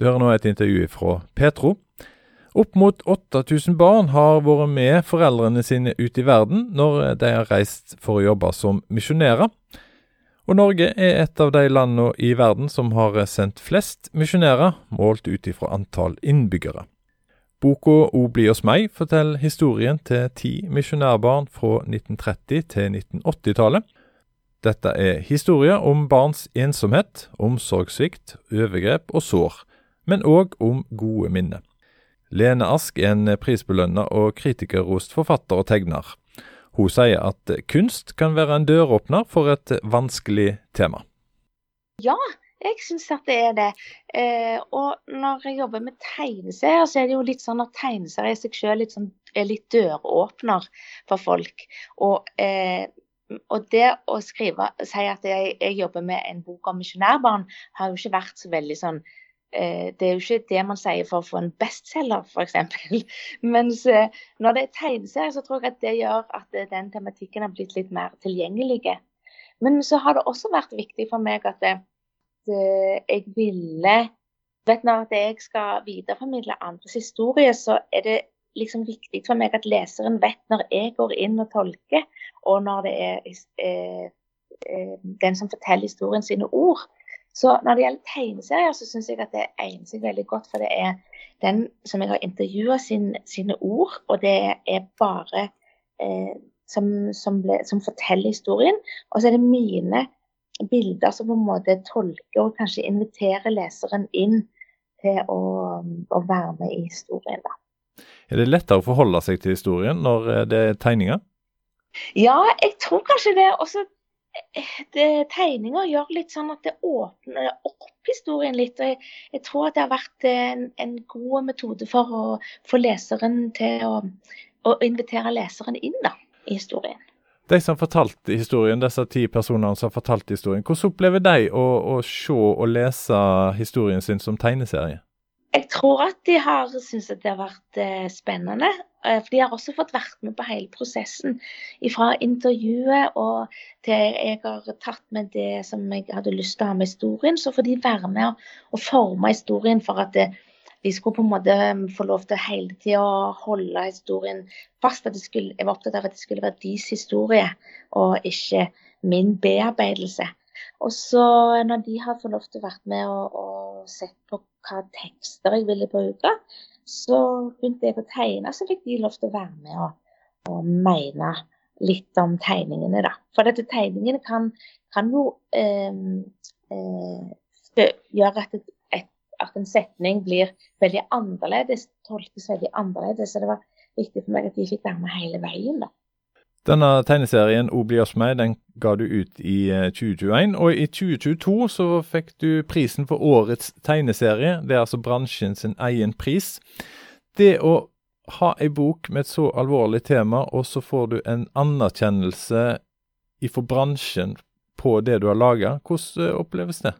Du hører nå et intervju fra Petro. Opp mot 8000 barn har vært med foreldrene sine ut i verden når de har reist for å jobbe som misjonærer. Og Norge er et av de landene i verden som har sendt flest misjonærer, målt ut ifra antall innbyggere. Boka O bli hos meg forteller historien til ti misjonærbarn fra 1930 til 1980-tallet. Dette er historier om barns ensomhet, omsorgssvikt, overgrep og sår, men òg om gode minner. Lene Ask er en prisbelønna og kritikerrost forfatter og tegner. Hun sier at kunst kan være en døråpner for et vanskelig tema. Ja, jeg syns at det er det. Eh, og når jeg jobber med tegneserier, så er det jo litt sånn at tegneserier i seg litt sånn, er litt døråpner for folk. Og, eh, og det å skrive, si at jeg, jeg, jobber med en bok om misjonærbarn, har jo ikke vært så veldig sånn det er jo ikke det man sier for å få en bestselger, f.eks. Mens eh, når det er tegneserier, så tror jeg at det gjør at eh, den tematikken har blitt litt mer tilgjengelig. Men så har det også vært viktig for meg at, jeg ville vet Når jeg skal videreformidle andres historie, så er det liksom viktig for meg at leseren vet når jeg går inn og tolker, og når det er den som forteller historien sine ord. Så når det gjelder tegneserier, så syns jeg at det egner seg veldig godt. For det er den som jeg har intervjua sin, sine ord, og det er bare eh, som, som, ble, som, forteller historien. Og så er det mine bilder som på en måte tolker og kanskje inviterer leseren inn til å, å være med i historien. da. Er det lettere å forholde seg til historien når eh, det er tegninger? Ja, jeg tror kanskje det. Også det, tegninger gjør litt sånn at det åpner opp historien litt. og Jeg, jeg tror at det har vært en, en, god metode for å få leseren til å, å invitere leseren inn da, i historien. De som fortalte historien, disse ti personene som fortalte historien, hvordan opplever de å, å se og lese historien sin som tegneserie? Jeg tror at de har syntes at det har vært eh, spennende. Eh, for de har også fått vært med på hele prosessen. Fra intervjuet og til jeg har tatt med det som jeg hadde lyst til å ha med historien. Så får de være med og forme historien for at de skulle på en måte få lov til hele tida å holde historien fast. Skulle, jeg var opptatt av at det skulle være deres historie, og ikke min bearbeidelse. Og så når de har fått lov til å være med og, og sett på hva tekster jeg ville bruke, så begynte jeg å tegne, så fikk de lov til å være med og, og mene litt om tegningene, da. For dette tegningene kan, kan jo eh, eh, gjøre at, et, et, at, en setning blir veldig annerledes, tolkes veldig annerledes. Så det var viktig for meg at de fikk være med hele veien, da. Denne tegneserien O bli hos meg, den ga du ut i 2021. Eh, og i 2022 så fikk du prisen for årets tegneserie. Det er altså bransjen sin egen pris. Det å ha ei bok med et så alvorlig tema, og så får du en anerkjennelse ifra bransjen på det du har laga, hvordan eh, oppleves det?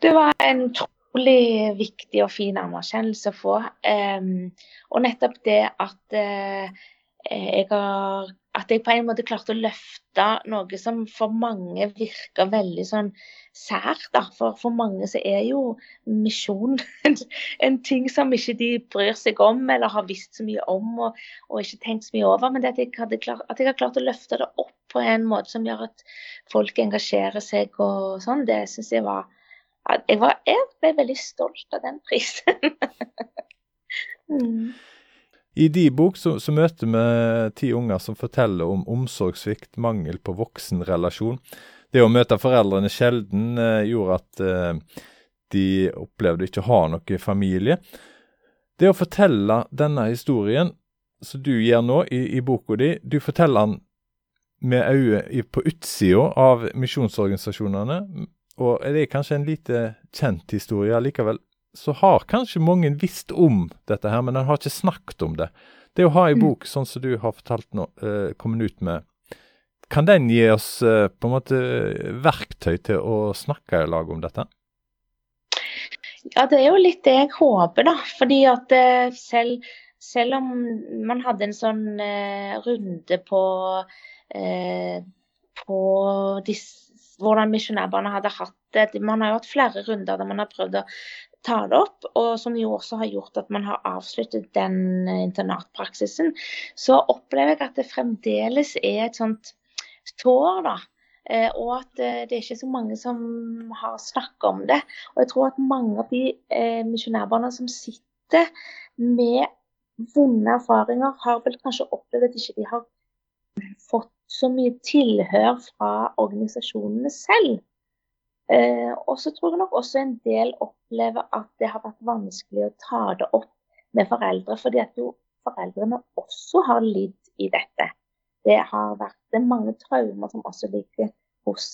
Det var en utrolig viktig og fin anerkjennelse å få. Um, og nettopp det at uh, jeg har, at jeg på en måte klarte å løfte noe som for mange virker veldig sånn sært. For, for mange så er jo misjon en, en, ting som ikke de bryr seg om eller har visst så mye om og, og ikke tenkt så mye over. Men at jeg, klart, at jeg, har klart å løfte det opp på en måte som gjør at folk engasjerer seg og sånn, det syns jeg var jeg, var jeg ble veldig stolt av den prisen. mm. I de bok så, så, møter vi ti unger som forteller om omsorgssvikt, mangel på voksenrelasjon. Det å møte foreldrene sjelden eh, gjorde at eh, de opplevde ikke å ha noe familie. Det å fortelle denne historien som du gjør nå i, i boka di, du forteller den med øye på utsida av misjonsorganisasjonene. Og det er kanskje en lite kjent historie likevel så har kanskje mange visst om dette her, men en har ikke snakket om det. Det å ha ei mm. bok sånn som du har fortalt nå, eh, kommet ut med, kan den gi oss eh, på en måte verktøy til å snakke i lag om dette? Ja, det er jo litt det jeg håper, da. Fordi at eh, selv, selv om man hadde en sånn eh, runde på, eh, på disse hvordan misjonærbarna hadde hatt det. Man har jo hatt flere runder der man har prøvd å ta det opp, og som jo også har gjort at man har avsluttet den internatpraksisen. Så opplever jeg at det fremdeles er et sånt tår, da. Eh, og at eh, det er ikke så mange som har snakket om det. Og jeg tror at mange av de eh, misjonærbarna som sitter med vonde erfaringer, har vel kanskje opplevd at ikke de har fått så mye tilhør fra organisasjonene selv. Eh, og så tror jeg nok også en del opplever at det har vært vanskelig å ta det opp med foreldre, fordi at jo foreldrene også har lidd i dette. Det har vært det mange traumer som også ligger hos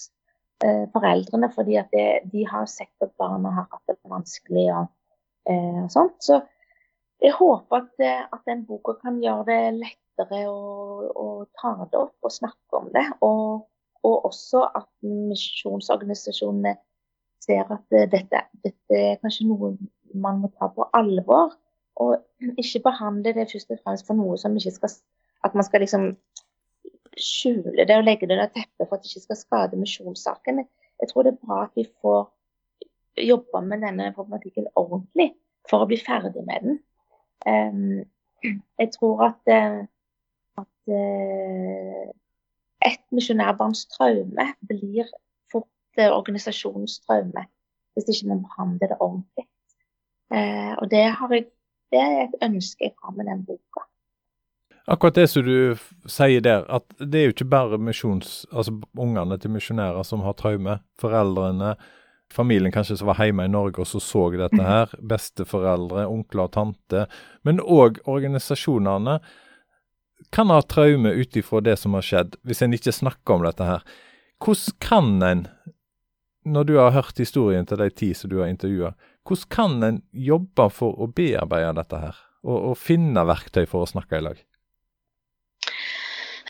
eh, foreldrene, fordi at det, de har sett at barna har hatt det vanskelig og, eh, sånt. Så jeg håper at, eh, at den boka kan gjøre det lettere å, å ta det opp og snakke om det. og og også at misjonsorganisasjonene ser at dette, dette, er kanskje noe man må ta på alvor. Og ikke behandle det først og fremst for noe som ikke skal At man skal liksom skjule det og legge det under teppet for at det ikke skal skade misjonssaken. Jeg tror det er bra at vi får jobbe med denne problematikken ordentlig for å bli ferdig med den. Um, jeg tror at, eh, at et misjonærbarns traume blir fort eh, organisasjonens traume hvis ikke vi behandler det ordentlig. Eh, og det, jeg, det, er et ønske jeg har med den boka. Akkurat det som du sier der, at det er jo ikke bare misjons, altså ungene til misjonærer som har traume. Foreldrene, familien kanskje som var hjemme i Norge og så så dette her. Besteforeldre, onkler og tante. Men òg organisasjonene kan ha traume ut ifra det som har skjedd, hvis en ikke snakker om dette her. Hvordan kan en, når du har hørt historien til de ti som du har intervjua, hvordan kan en jobbe for å bearbeide dette her, og, og finne verktøy for å snakke i lag?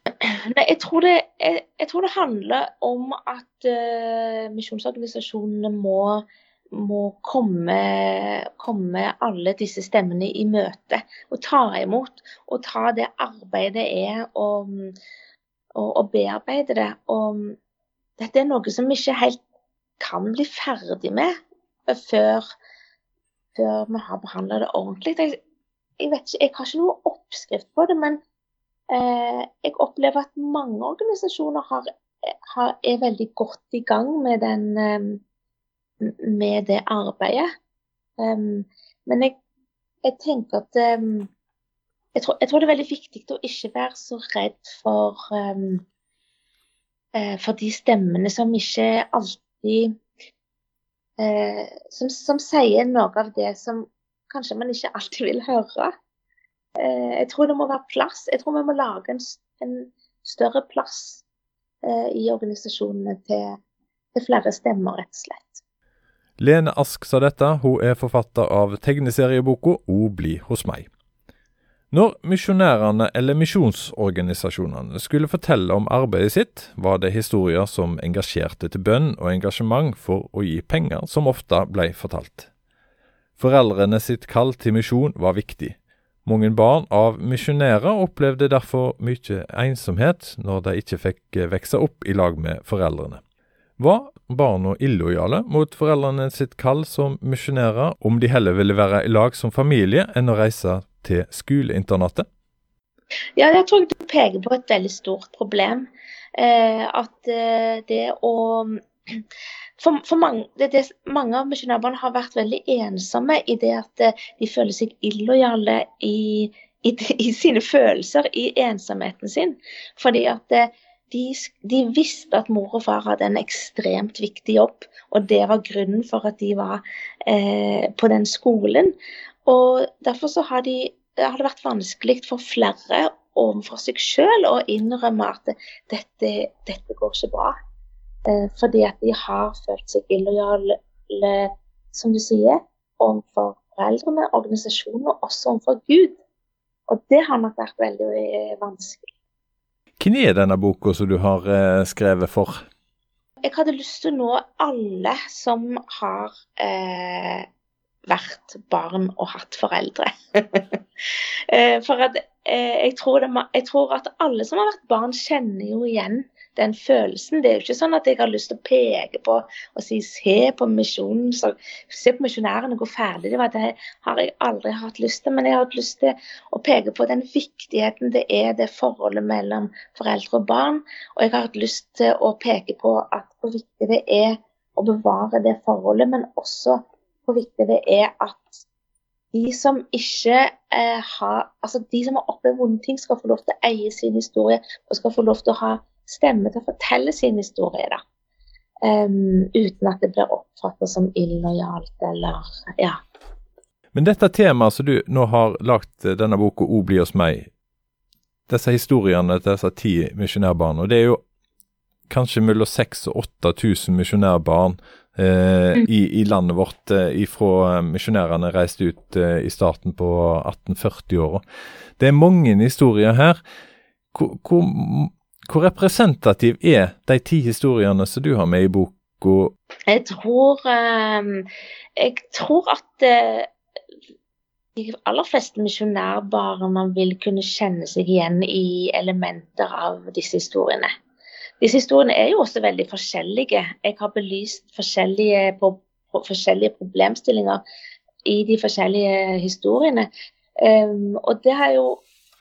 Nei, jeg tror, det, jeg, jeg tror det, handler om at uh, misjonsorganisasjonene må må komme, komme, alle disse stemmene i møte og ta imot. Og ta det arbeidet det er og, bearbeide det. Og dette er noe som vi ikke helt kan bli ferdig med før, før vi har behandla det ordentlig. Jeg, jeg, vet ikke, jeg har ikke noe oppskrift på det, men eh, jeg opplever at mange organisasjoner har, har, er veldig godt i gang med den eh, med det arbeidet. Um, men jeg, jeg, tenker at um, jeg, tror, jeg, tror, det er veldig viktig å ikke være så redd for, um, uh, for de stemmene som ikke alltid uh, som, som, sier noe av det som kanskje man ikke alltid vil høre. Uh, jeg tror det må være plass. Jeg tror vi må lage en, en større plass i organisasjonene til, til flere stemmer, rett og slett. Lene Ask sa dette, hun er forfatter av tegneserieboka O bli hos meg. Når misjonærene eller misjonsorganisasjonene skulle fortelle om arbeidet sitt, var det historier som engasjerte til bønn og engasjement for å gi penger, som ofte ble fortalt. Foreldrene sitt kall til misjon var viktig. Mange barn av misjonærer opplevde derfor mye ensomhet når de ikke fikk vokse opp i lag med foreldrene. Var barna illojale mot foreldrene sitt kall som misjonærer om de heller ville være i lag som familie enn å reise til skoleinternatet? Ja, jeg tror du peker på et veldig stort problem. Eh, at eh, det å for, for mange, det, det, mange, av misjonærbarna har vært veldig ensomme i det at eh, de føler seg illojale i, i, i, sine følelser, i ensomheten sin. Fordi at eh, de, de, visste at mor og far hadde en ekstremt viktig jobb, og det var grunnen for at de var eh, på den skolen. Og Derfor så har, de, har det vært vanskelig for flere overfor seg sjøl å innrømme at dette, dette går ikke bra. Eh, fordi at de har følt seg illojale, som du sier, overfor foreldrene, organisasjonen og også overfor Gud. Og det har nok vært veldig eh, vanskelig. Hvem er denne boka som du har eh, skrevet for? Jeg hadde lyst til å nå alle som har eh, vært barn og hatt foreldre. eh, for at, eh, jeg, tror det, jeg, tror at alle som har vært barn, kjenner jo igjen den følelsen. Det er jo ikke sånn at jeg har lyst til å peke på og si se på misjonen, se på misjonærene hvor ferdig. Det, var, det har jeg aldri hatt lyst til. Men jeg har hatt lyst til å peke på den viktigheten det er det forholdet mellom foreldre og barn. Og jeg har hatt lyst til å peke på at hvor viktig det er å bevare det forholdet, men også hvor viktig det er at de som ikke eh, har Altså de som har opplevd vonde ting, skal få lov til å eie sin historie og skal få lov til å ha stemme til å fortelle sin historie. da. Um, uten at det blir oppfattet som illojalt eller ja. Men dette temaet som du nå har lagt eh, denne boka 'O bli hos meg', disse historiene til disse ti misjonærbarna, det er jo kanskje mellom 6000 og 8000 misjonærbarn eh, mm. i, i, landet vårt eh, ifra misjonærene reiste ut eh, i starten på 1840-åra. Det er mange historier her. Hvor, hvor, hvor, representativ er de ti historiene som du har med i boka? Jeg tror, ehm, jeg tror at eh, de aller fleste misjonærbarna vil kunne kjenne seg igjen i elementer av disse historiene. Disse historiene er jo også veldig forskjellige. Jeg har belyst forskjellige, forskjellige problemstillinger i de forskjellige historiene. Um, og det har jo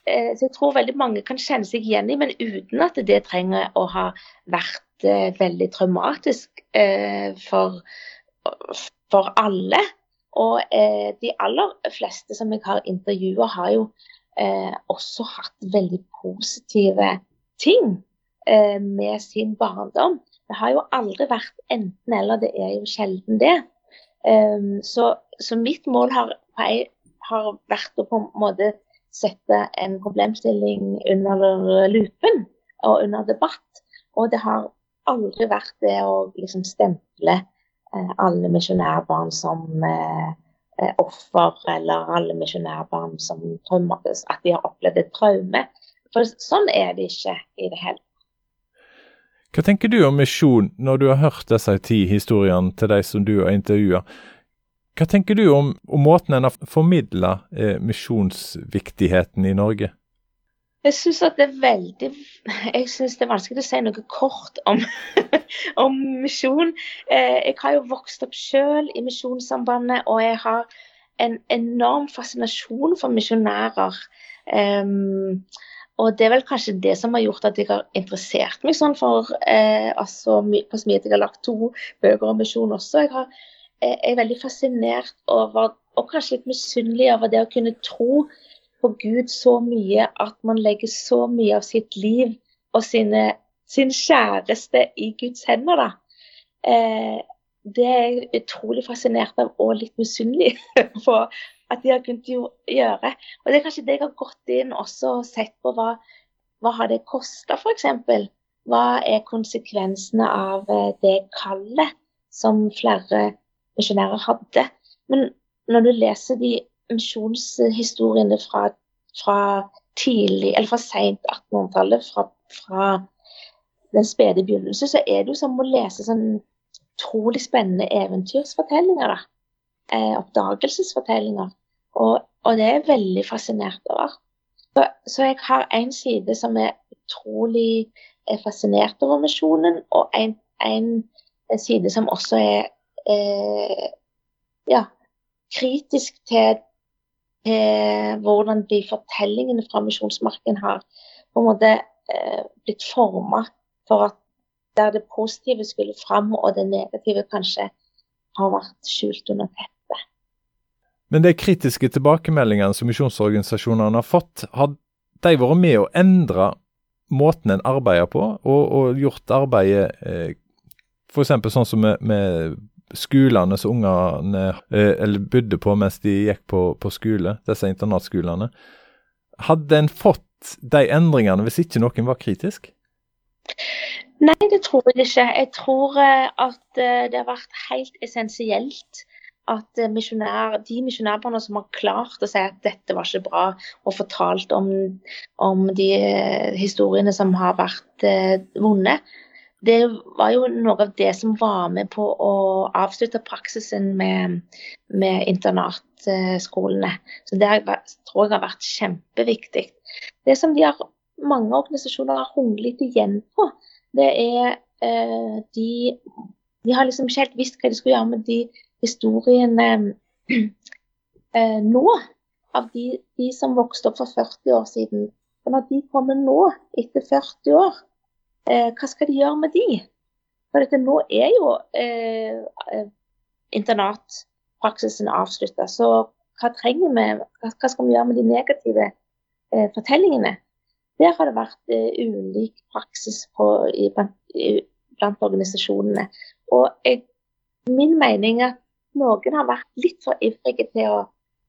så Jeg tror veldig mange kan kjenne seg igjen i, men uten at det trenger å ha vært uh, veldig traumatisk uh, for, for, alle. Og de aller fleste som jeg har intervjua, har jo også hatt veldig positive ting eh, med sin barndom. Det har jo aldri vært enten-eller, det er jo sjelden det. Så, så, mitt mål har, har, vært å på en måte sette en problemstilling under lupen og under debatt. Og det har aldri vært det å liksom stemple eh, alle misjonærbarn som eh, eh offer, eller alle misjonærbarn som traumatis, at de har opplevd et traume. For sånn er det ikke i det hele hva tenker du om misjon, når du har hørt disse ti historiene til de som du har intervjua? Hva tenker du om, om måten en har formidla eh, misjonsviktigheten i Norge? Jeg syns det er veldig Jeg synes det er vanskelig å si noe kort om, om misjon. Eh, jeg har jo vokst opp selv i Misjonssambandet, og jeg har en enorm fascinasjon for misjonærer. Um, og det er vel kanskje det som har gjort at jeg har interessert meg sånn for eh, altså, på Smid. Jeg har lagt to bøker om misjon også. Jeg, har, er veldig fascinert over, og kanskje litt misunnelig over det å kunne tro på Gud så mye at man legger så mye av sitt liv og sine, sin kjæreste i Guds hender. da. Eh, det er jeg utrolig fascinert av og litt misunnelig på at de har kunnet gjøre. Og Det er kanskje det jeg har gått inn også og sett på hva, hva har det kosta, f.eks. Hva er konsekvensene av eh, det kallet som flere misjonærer hadde. Men når du leser de misjonshistoriene fra, fra tidlig, eller fra seint 1800-tallet, fra, fra, den spede begynnelse, så er det jo som å lese sånn utrolig spennende eventyrsfortellinger. da eh, oppdagelsesfortellinger. Og, og, det er jeg veldig fascinert over. Så, så jeg har en side som er utrolig er fascinert over misjonen, og en, en, side som også er eh, ja, kritisk til, til, hvordan de fortellingene fra misjonsmarken har på en måte eh, blitt forma for at der det positive skulle fram, og det negative kanskje har vært skjult under teppet. Men de kritiske tilbakemeldingene som misjonsorganisasjonene har fått, har de vært med å endre måten en arbeider på, og, og gjort arbeidet eh, f.eks. sånn som med, med skolene som ungene eh, eller bodde på mens de gikk på, på skole, disse internatskolene. Hadde en fått de endringene hvis ikke noen var kritisk? Nei, det tror jeg ikke. Jeg tror eh, at eh, det har vært helt essensielt at misjonær, de misjonærbarna som har klart å si at dette var ikke bra, og fortalt om, om de historiene som har vært vonde, det var jo noe av det som var med på å avslutte praksisen med, med internatskolene. Så det tror jeg har vært kjempeviktig. Det som de har, mange organisasjoner har hungret igjen på, det er eh, de, de har liksom ikke helt visst hva de skulle gjøre med de historiene eh, nå. Av de, de, som vokste opp for 40 år siden. Og når de kommer nå, etter 40 år, eh, hva skal de gjøre med de? For dette nå er jo eh, eh internatpraksisen avslutta. Så hva trenger vi? Hva skal vi gjøre med de negative eh, fortellingene? Der har det vært uh, ulik praksis på, i, blant, i, blant, organisasjonene. Og jeg, min mening er at noen har vært litt for ivrige til å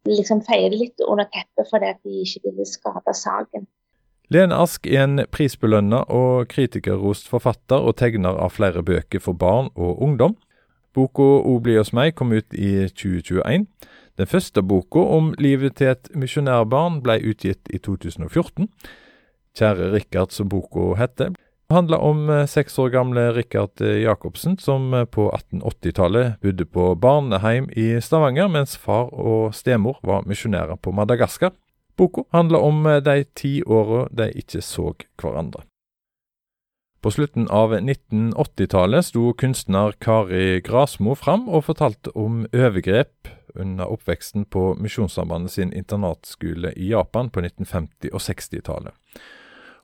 liksom feie det litt under teppet fordi de ikke ville skade saken. Lene Ask er en prisbelønna og kritikerrost forfatter og tegner av flere bøker for barn og ungdom. Boka 'O bli hos meg' kom ut i 2021. Den første boka om livet til et misjonærbarn ble utgitt i 2014. 'Kjære Rikard', som boka heter, handler om eh, seks år gamle Rikard eh, Jacobsen, som eh, på 1880-tallet bodde på barneheim i Stavanger, mens far og stemor var misjonærer på Madagaskar. Boka handler om de ti åra de ikke så hverandre. På slutten av 1980-tallet sto kunstner Kari Grasmo fram og fortalte om overgrep under oppveksten på Misjonssambandet sin internatskole i Japan på 1950- og 60-tallet.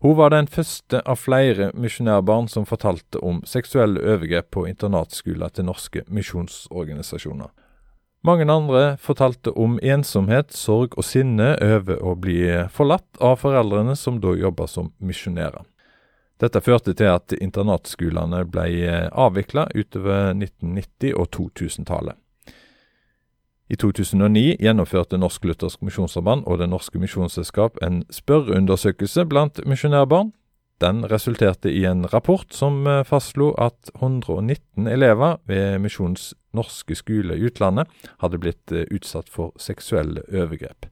Hun var den første av flere misjonærbarn som fortalte om seksuelle overgrep på internatskoler til norske misjonsorganisasjoner. Mange andre fortalte om ensomhet, sorg og sinne over å bli forlatt av foreldrene som da jobba som misjonærer. Dette førte til at internatskolene ble avvikla utover 1990- og 2000-tallet. I 2009 gjennomførte Norsk Luthersk Misjonsarbeid og Det Norske Misjonsselskap en spørreundersøkelse blant misjonærbarn. Den resulterte i en rapport som fastslo at 119 elever ved Misjonens norske skole i utlandet hadde blitt eh, utsatt for seksuelle overgrep.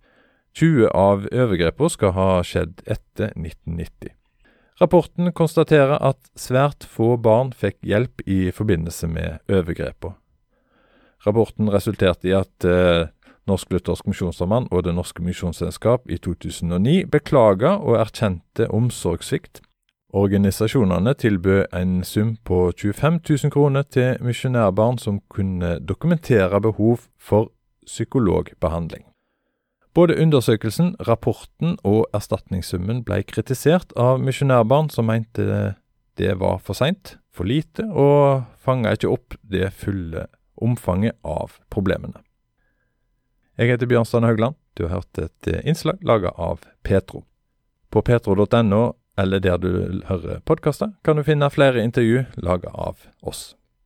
20 av overgrepene skal ha skjedd etter 1990. Rapporten konstaterer at svært få barn fikk hjelp i forbindelse med overgrepene. Rapporten resulterte i at eh, Norsk Luthersk Misjonssamband og Det Norske Misjonsselskap i 2009 beklaga og erkjente omsorgssvikt. Organisasjonene tilbød en sum på 25 000 kroner til misjonærbarn som kunne dokumentere behov for psykologbehandling. Både undersøkelsen, rapporten og erstatningssummen ble kritisert av misjonærbarn som mente det var for seint, for lite, og fanga ikke opp det fulle omfanget av problemene. Jeg heter Bjørnstein Haugland. Du har hørt et innslag laga av Petro. På petro.no, eller der du hører podkaster, kan du finne flere intervju laga av oss.